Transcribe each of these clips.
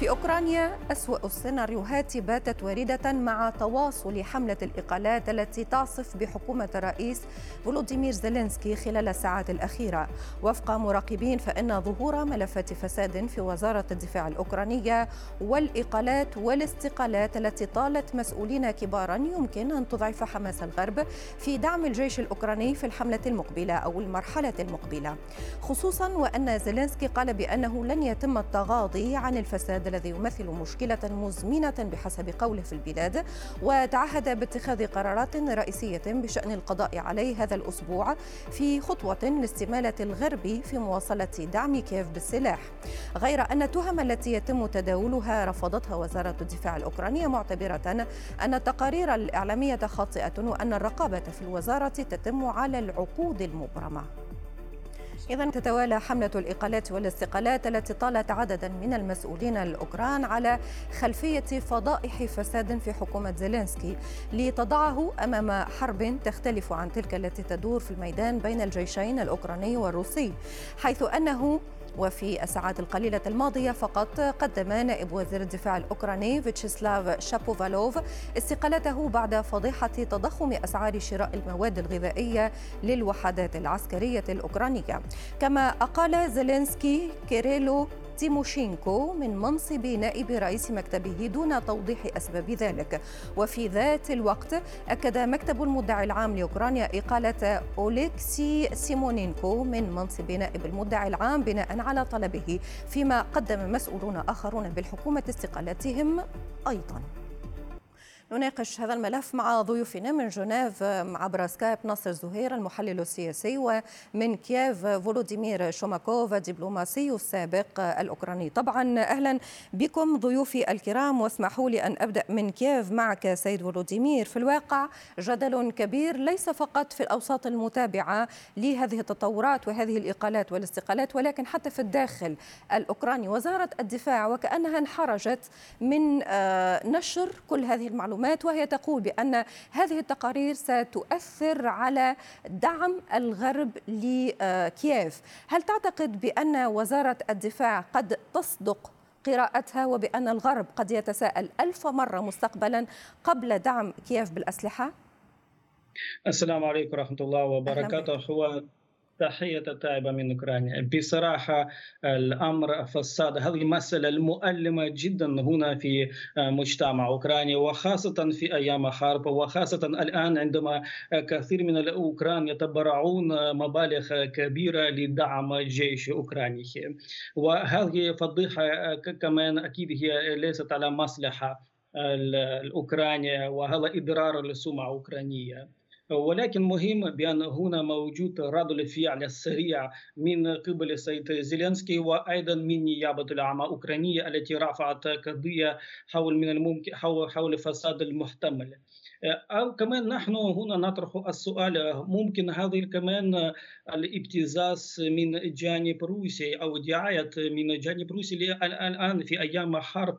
في أوكرانيا أسوأ السيناريوهات باتت واردة مع تواصل حملة الإقالات التي تعصف بحكومة الرئيس فولوديمير زيلينسكي خلال الساعات الأخيرة. وفق مراقبين فإن ظهور ملفات فساد في وزارة الدفاع الأوكرانية والإقالات والاستقالات التي طالت مسؤولين كبارا يمكن أن تضعف حماس الغرب في دعم الجيش الأوكراني في الحملة المقبلة أو المرحلة المقبلة. خصوصا وأن زيلينسكي قال بأنه لن يتم التغاضي عن الفساد الذي يمثل مشكلة مزمنة بحسب قوله في البلاد وتعهد باتخاذ قرارات رئيسية بشأن القضاء عليه هذا الأسبوع في خطوة لاستمالة الغرب في مواصلة دعم كييف بالسلاح. غير أن التهم التي يتم تداولها رفضتها وزارة الدفاع الأوكرانية معتبرة أن التقارير الإعلامية خاطئة وأن الرقابة في الوزارة تتم على العقود المبرمة. إذا تتوالى حملة الإقالات والاستقالات التي طالت عددا من المسؤولين الأوكران على خلفية فضائح فساد في حكومة زيلينسكي لتضعه أمام حرب تختلف عن تلك التي تدور في الميدان بين الجيشين الأوكراني والروسي حيث أنه وفي الساعات القليلة الماضية فقط قدم نائب وزير الدفاع الأوكراني فيتشيسلاف شابوفالوف استقالته بعد فضيحة تضخم أسعار شراء المواد الغذائية للوحدات العسكرية الأوكرانية. كما أقال زيلينسكي كيريلو تيموشينكو من منصب نائب رئيس مكتبه دون توضيح أسباب ذلك. وفي ذات الوقت أكد مكتب المدعي العام لأوكرانيا إقالة أوليكسي سيمونينكو من منصب نائب المدعي العام بناء على طلبه فيما قدم مسؤولون آخرون بالحكومة استقالتهم أيضاً. نناقش هذا الملف مع ضيوفنا من جنيف عبر سكايب ناصر زهير المحلل السياسي ومن كييف فولوديمير شوماكوف الدبلوماسي السابق الأوكراني. طبعا أهلا بكم ضيوفي الكرام واسمحوا لي أن أبدأ من كييف معك سيد فولوديمير. في الواقع جدل كبير ليس فقط في الأوساط المتابعة لهذه التطورات وهذه الإقالات والاستقالات ولكن حتى في الداخل الأوكراني. وزارة الدفاع وكأنها انحرجت من نشر كل هذه المعلومات. المعلومات وهي تقول بأن هذه التقارير ستؤثر على دعم الغرب لكييف. هل تعتقد بأن وزارة الدفاع قد تصدق قراءتها وبأن الغرب قد يتساءل ألف مرة مستقبلا قبل دعم كييف بالأسلحة؟ السلام عليكم ورحمة الله وبركاته. هو تحية التائبة من أوكرانيا. بصراحة الأمر فساد. هذه مسألة المؤلمة جدا هنا في مجتمع أوكرانيا وخاصة في أيام حرب وخاصة الآن عندما كثير من الأوكران يتبرعون مبالغ كبيرة لدعم الجيش الأوكراني وهذه فضيحة كمان أكيد هي ليست على مصلحة الأوكرانيا وهذا إضرار للسمعة الأوكرانية. ولكن مهم بأن هنا موجود رد الفعل السريع من قبل السيد زيلينسكي وأيضا من نيابة العامة الأوكرانية التي رفعت قضية حول من الممكن حول حول فساد المحتمل. أو كمان نحن هنا نطرح السؤال ممكن هذه كمان الابتزاز من جانب روسيا أو دعاية من جانب روسيا الآن في أيام حرب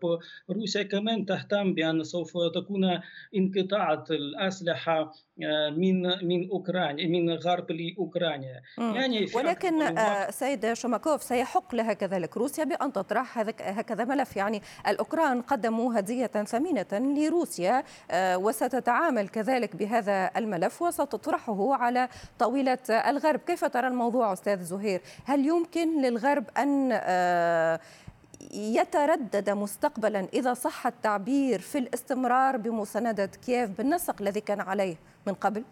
روسيا كمان تهتم بأن سوف تكون انقطاع الأسلحة من من أوكرانيا من غرب لأوكرانيا. يعني ولكن سيد شوماكوف سيحق لها كذلك روسيا بان تطرح هكذا ملف. يعني الأوكران قدموا هدية ثمينة لروسيا وستتعامل كذلك بهذا الملف وستطرحه على طاولة الغرب. كيف ترى الموضوع أستاذ زهير؟ هل يمكن للغرب أن يتردد مستقبلا إذا صح التعبير في الاستمرار بمساندة كييف بالنسق الذي كان عليه من قبل؟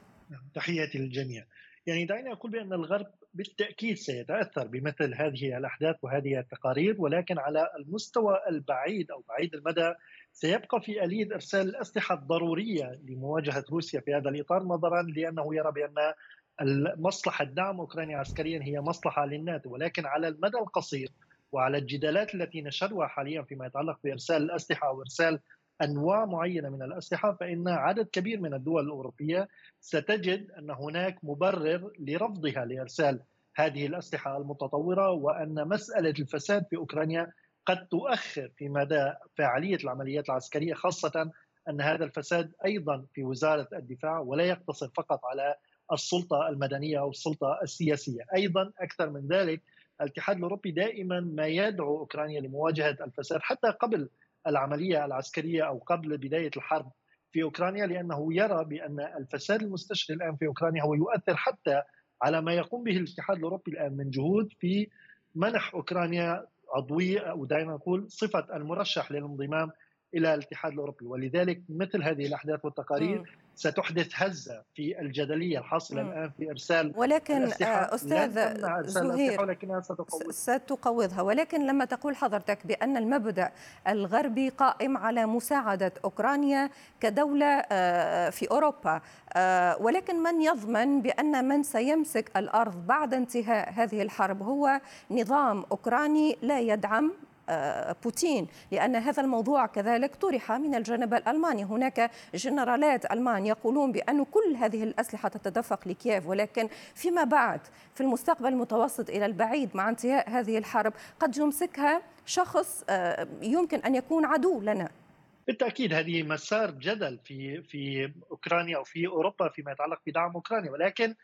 تحياتي للجميع. يعني دعيني أقول بأن الغرب بالتأكيد سيتأثر بمثل هذه الأحداث وهذه التقارير ولكن على المستوى البعيد أو بعيد المدى سيبقى في اليه إرسال الأسلحة الضرورية لمواجهة روسيا في هذا الإطار نظرا لأنه يرى بأن مصلحه دعم اوكرانيا عسكريا هي مصلحة للناتو ولكن على المدى القصير وعلى الجدالات التي نشهدها حاليا فيما يتعلق بإرسال الأسلحة أو إرسال أنواع معينة من الأسلحة فإن عدد كبير من الدول الأوروبية ستجد أن هناك مبرر لرفضها لإرسال هذه الأسلحة المتطورة وأن مسألة الفساد في أوكرانيا قد تؤخر في مدى فاعليه العمليات العسكرية خاصة أن هذا الفساد أيضا في وزارة الدفاع ولا يقتصر فقط على السلطة المدنية أو السلطة السياسية، أيضا أكثر من ذلك الاتحاد الأوروبي دائما ما يدعو أوكرانيا لمواجهة الفساد حتى قبل العملية العسكرية أو قبل بداية الحرب في أوكرانيا لأنه يرى بأن الفساد المستشري الآن في أوكرانيا هو يؤثر حتى على ما يقوم به الاتحاد الأوروبي الآن من جهود في منح أوكرانيا عضوية أو دائما نقول صفة المرشح للانضمام إلى الاتحاد الأوروبي ولذلك مثل هذه الأحداث والتقارير م. ستحدث هزة في الجدلية الحاصلة م. الآن في إرسال ولكن آه، أستاذ زهير ولكنها ستقوض. ستقوضها ولكن لما تقول حضرتك بأن المبدأ الغربي قائم على مساعدة أوكرانيا كدولة آه، في أوروبا آه، ولكن من يضمن بأن من سيمسك الأرض بعد انتهاء هذه الحرب هو نظام أوكراني لا يدعم بوتين لأن هذا الموضوع كذلك طرح من الجانب الألماني. هناك جنرالات ألمان يقولون بأن كل هذه الأسلحة تتدفق لكييف ولكن فيما بعد في المستقبل المتوسط إلى البعيد مع انتهاء هذه الحرب قد يمسكها شخص آه، يمكن أن يكون عدو لنا. بالتأكيد هذه مسار جدل في في أوكرانيا أو في أوروبا فيما يتعلق بدعم أوكرانيا. ولكن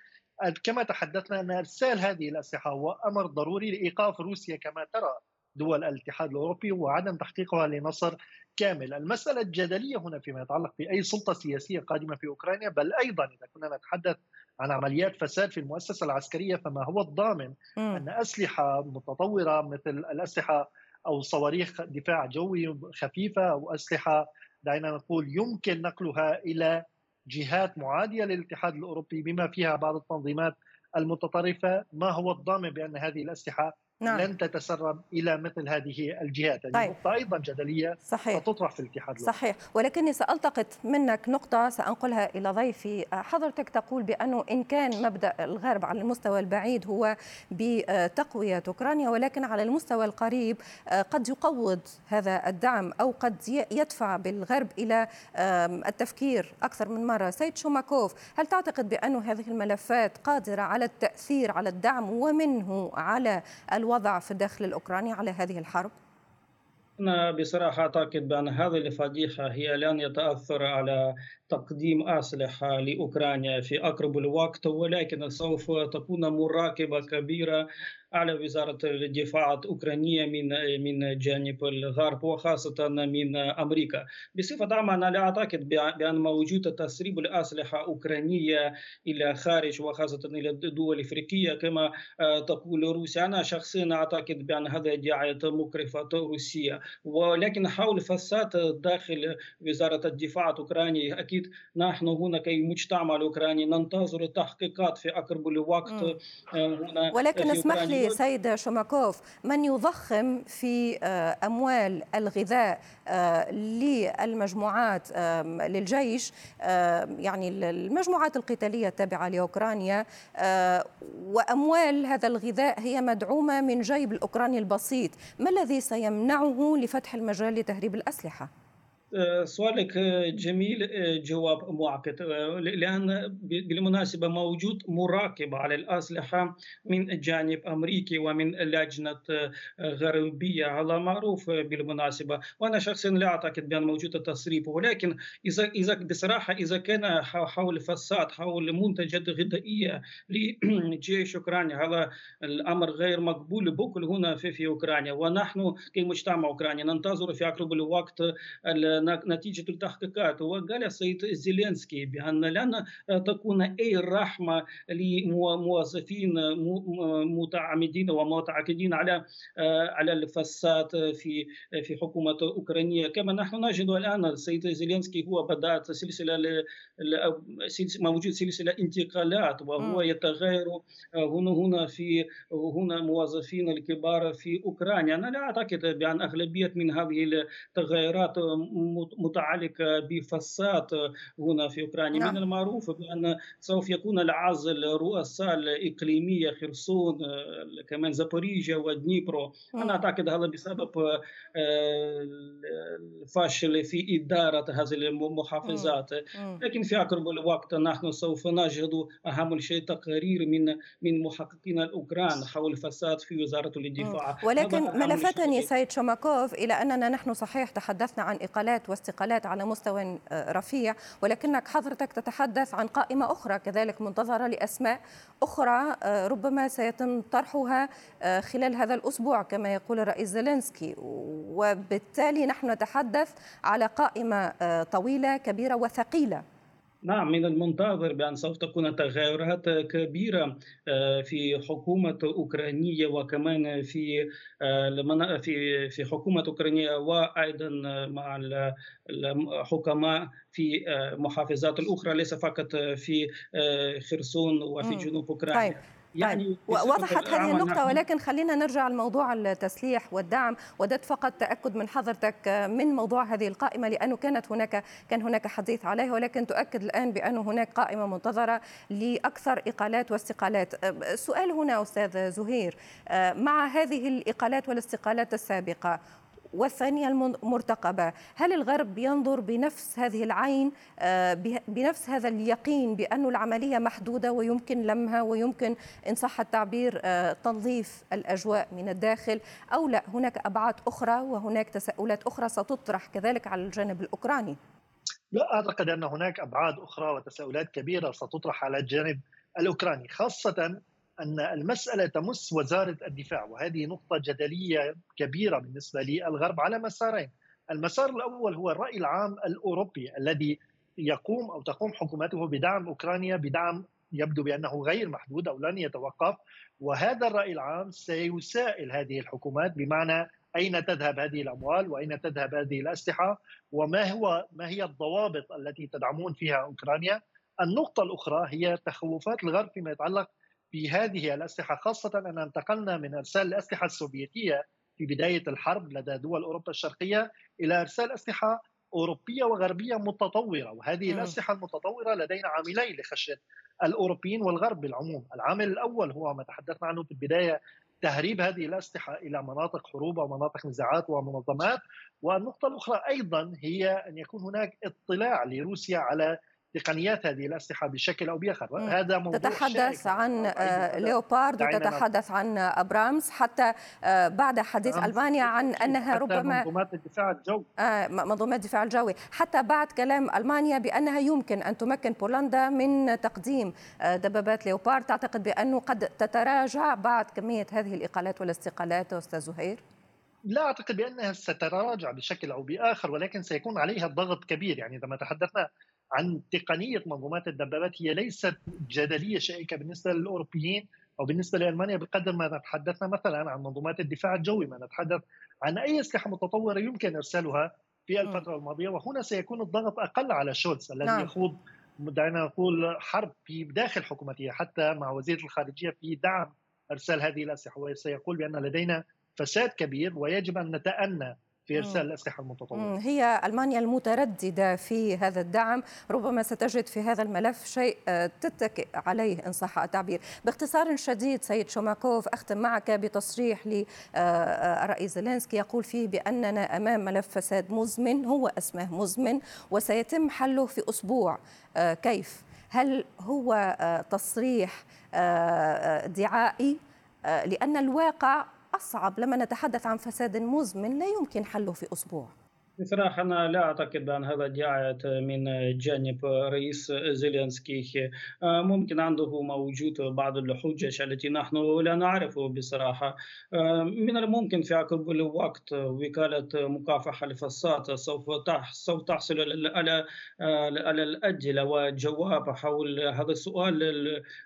كما تحدثنا أن إرسال هذه الأسلحة هو أمر ضروري لإيقاف روسيا كما ترى. دول الاتحاد الأوروبي وعدم تحقيقها لنصر كامل، المسألة الجدلية هنا فيما يتعلق بأي سلطة سياسية قادمة في أوكرانيا بل أيضا إذا كنا نتحدث عن عمليات فساد في المؤسسة العسكرية فما هو الضامن م. أن أسلحة متطورة مثل الأسلحة أو صواريخ دفاع جوي خفيفة أو أسلحة دعينا نقول يمكن نقلها إلى جهات معادية للاتحاد الأوروبي بما فيها بعض التنظيمات المتطرفة ما هو الضامن بأن هذه الأسلحة نعم. لن تتسرب إلى مثل هذه الجهات هذه طيب. نقطة أيضا جدلية صحيح. ستطرح في الاتحاد صحيح ولكني سألتقط منك نقطة سأنقلها إلى ضيفي حضرتك تقول بأنه إن كان مبدأ الغرب على المستوى البعيد هو بتقوية أوكرانيا ولكن على المستوى القريب قد يقوض هذا الدعم أو قد يدفع بالغرب إلى التفكير أكثر من مرة سيد شوماكوف هل تعتقد بأن هذه الملفات قادرة على التأثير على الدعم ومنه على الوضع الوضع في الداخل الأوكراني على هذه الحرب؟ أنا بصراحة أعتقد بأن هذه الفضيحة هي لن يتأثر على تقديم أسلحة لأوكرانيا في أقرب الوقت ولكن سوف تكون مراقبة كبيرة على وزارة الدفاع الأوكرانية من من جانب الغرب وخاصة من أمريكا. بصفة عامة أنا لا أعتقد بأن موجود تسريب الأسلحة أوكرانية إلى خارج وخاصة إلى الدول الأفريقية كما تقول روسيا. أنا شخصيا أعتقد بأن هذا دعاية مكرفة روسية ولكن حول فساد داخل وزارة الدفاع الأوكرانية أكيد نحن هنا كمجتمع الأوكراني ننتظر التحقيقات في أقرب الوقت هنا ولكن اسمح لي سيد شوماكوف من يضخم في أموال الغذاء للمجموعات للجيش يعني المجموعات القتالية التابعة لأوكرانيا وأموال هذا الغذاء هي مدعومة من جيب الأوكراني البسيط ما الذي سيمنعه لفتح المجال لتهريب الأسلحة؟ سؤالك جميل جواب معقد لأن بالمناسبة موجود مراقبة على الأسلحة من جانب أمريكي ومن لجنة غربية على معروف بالمناسبة. وأنا شخصيا لا أعتقد بأن موجود تسريب ولكن إذا إذا بصراحة إذا كان حول فساد حول منتجات غذائية لجيش أوكرانيا هذا الأمر غير مقبول بكل هنا في, في أوكرانيا. ونحن كمجتمع أوكراني ننتظر في أقرب الوقت نتيجة التحقيقات وقال السيد زيلينسكي بأن لن تكون أي رحمة لموظفين متعمدين ومتعاقدين على على الفساد في في حكومة أوكرانية كما نحن نجد الآن السيد زيلينسكي هو بدأت سلسلة موجود سلسلة انتقالات وهو يتغير هنا هنا في هنا موظفين الكبار في أوكرانيا أنا لا أعتقد بأن أغلبية من هذه التغيرات متعلقة بفساد هنا في أوكرانيا. نعم. من المعروف بأن سوف يكون العزل رؤساء الإقليمية خرسون كمان زابوريجيا ودنيبرو. أنا أعتقد هذا بسبب الفشل في إدارة هذه المحافظات. لكن في أقرب الوقت نحن سوف نجد أهم شيء تقارير من من محققين الأوكران حول الفساد في وزارة الدفاع. ولكن ما لفتني سيد شوماكوف إلى أننا نحن صحيح تحدثنا عن إقالات إقالات واستقالات على مستوى رفيع. ولكنك حضرتك تتحدث عن قائمة أخرى كذلك منتظرة لأسماء أخرى ربما سيتم طرحها خلال هذا الأسبوع كما يقول الرئيس زيلينسكي. وبالتالي نحن نتحدث على قائمة طويلة كبيرة وثقيلة. نعم من المنتظر بأن سوف تكون تغيرات كبيرة آه، في حكومة أوكرانية وكمان في آه، في في حكومة أوكرانية وأيضا مع الحكماء في آه، محافظات الأخرى ليس فقط في خرسون وفي جنوب أوكرانيا طيب. يعني طيب. وضحت هذه النقطة ولكن خلينا نرجع لموضوع التسليح والدعم وددت فقط تأكد من حضرتك من موضوع هذه القائمة لأنه كانت هناك كان هناك حديث عليه ولكن تؤكد الآن بأن هناك قائمة منتظرة لأكثر إقالات واستقالات السؤال هنا أستاذ زهير مع هذه الإقالات والاستقالات السابقة والثانية المرتقبة. هل الغرب ينظر بنفس هذه العين آه، بنفس هذا اليقين بأن العملية محدودة ويمكن لمها ويمكن إن صح التعبير آه، تنظيف الأجواء من الداخل أو لا؟ هناك أبعاد أخرى وهناك تساؤلات أخرى ستطرح كذلك على الجانب الأوكراني. لا أعتقد أن هناك أبعاد أخرى وتساؤلات كبيرة ستطرح على الجانب الأوكراني خاصة أن المسألة تمس وزارة الدفاع وهذه نقطة جدلية كبيرة بالنسبة للغرب على مسارين. المسار الأول هو الرأي العام الأوروبي الذي يقوم أو تقوم حكومته بدعم أوكرانيا بدعم يبدو بأنه غير محدود أو لن يتوقف وهذا الرأي العام سيسائل هذه الحكومات بمعنى أين تذهب هذه الأموال وأين تذهب هذه الأسلحة وما هو ما هي الضوابط التي تدعمون فيها أوكرانيا النقطة الأخرى هي تخوفات الغرب فيما يتعلق بهذه الأسلحة خاصة أن انتقلنا من إرسال الأسلحة السوفيتية في بداية الحرب لدى دول أوروبا الشرقية إلى إرسال أسلحة أوروبية وغربية متطورة. وهذه م. الأسلحة المتطورة لدينا عاملين لخشية الأوروبيين والغرب بالعموم العامل الأول هو ما تحدثنا عنه في البداية تهريب هذه الأسلحة إلى مناطق حروب ومناطق نزاعات ومنظمات. والنقطة الأخرى أيضا هي أن يكون هناك اطلاع لروسيا على تقنيات هذه الأسلحة بشكل أو بآخر. هذا موضوع تتحدث عن آه، ليوبارد وتتحدث عن ابرامز حتى آه، بعد حديث ألمانيا عن أنها ربما منظومات الدفاع الجوي. آه، منظومات الدفاع الجوي. حتى بعد كلام ألمانيا بأنها يمكن أن تمكن بولندا من تقديم دبابات ليوبارد. تعتقد بأنه قد تتراجع بعد كمية هذه الإقالات والاستقالات أستاذ زهير؟ لا أعتقد بأنها ستتراجع بشكل أو بآخر ولكن سيكون عليها ضغط كبير يعني إذا ما تحدثنا. عن تقنية منظومات الدبابات. هي ليست جدلية شائكة بالنسبة للأوروبيين أو بالنسبة لألمانيا بقدر ما نتحدثنا مثلا عن منظومات الدفاع الجوي ما نتحدث عن أي أسلحة متطورة يمكن إرسالها في الفترة الماضية. وهنا سيكون الضغط أقل على شولز الذي نعم. يخوض دعنا نقول حرب في داخل حكومته حتى مع وزير الخارجية في دعم إرسال هذه الأسلحة. وسيقول بأن لدينا فساد كبير ويجب أن نتأنى في ارسال الأسلحة المتطورة. هي ألمانيا المترددة في هذا الدعم، ربما ستجد في هذا الملف شيء آه، تتكئ عليه إن صح التعبير. باختصار شديد سيد شوماكوف أختم معك بتصريح للرئيس آه، زيلينسكي يقول فيه بأننا أمام ملف فساد مزمن هو اسمه مزمن وسيتم حله في أسبوع. آه، كيف؟ هل هو تصريح دعائي؟ لأن الواقع أصعب لما نتحدث عن فساد مزمن لا يمكن حله في أسبوع. بصراحة أنا لا أعتقد أن هذا دعاية من جانب رئيس زيلينسكي آه، ممكن عنده موجود بعض الحجج التي نحن لا نعرفه بصراحة. آه، من الممكن في عقب الوقت وكالة مكافحة الفساد سوف سوف تحصل على على الأجلة وجواب حول هذا السؤال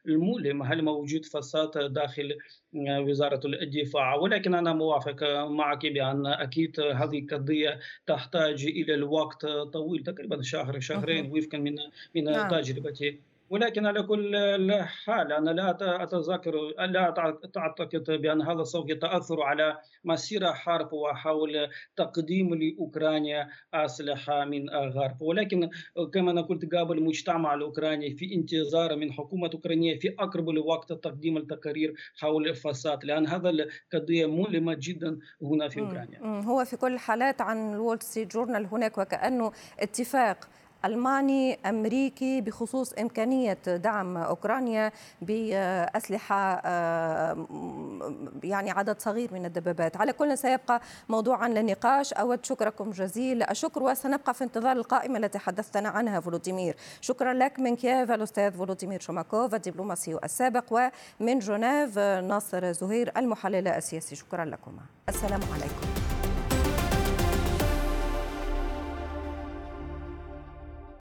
المؤلم. هل موجود فساد داخل وزارة الدفاع ولكن أنا موافق معك بأن أكيد هذه القضية تحتاج إلى الوقت طويل تقريبا شهر شهرين وفقا من من نعم. تجربتي ولكن على كل حال أنا لا اتذكر لا أعتقد بأن هذا سوف يتأثر على مسيره حرب وحول تقديم لأوكرانيا أسلحة من الغرب ولكن كما أنا قلت قبل المجتمع الأوكراني في انتظار من حكومة أوكرانية في أقرب الوقت تقديم التقارير حول الفساد لأن هذا القضية مؤلمة جدا هنا في أوكرانيا. هو في كل الحالات عن الول ستريت جورنال هناك وكأنه اتفاق ألماني أمريكي بخصوص إمكانية دعم أوكرانيا بأسلحة آه، يعني عدد صغير من الدبابات. على كل سيبقى موضوعا للنقاش. أود شكركم جزيل الشكر وسنبقى في انتظار القائمة التي حدثتنا عنها فولوديمير. شكرا لك من كييف الأستاذ فولوديمير شوماكوف الدبلوماسي السابق ومن جنيف ناصر زهير المحلل السياسي. شكرا لكم السلام عليكم.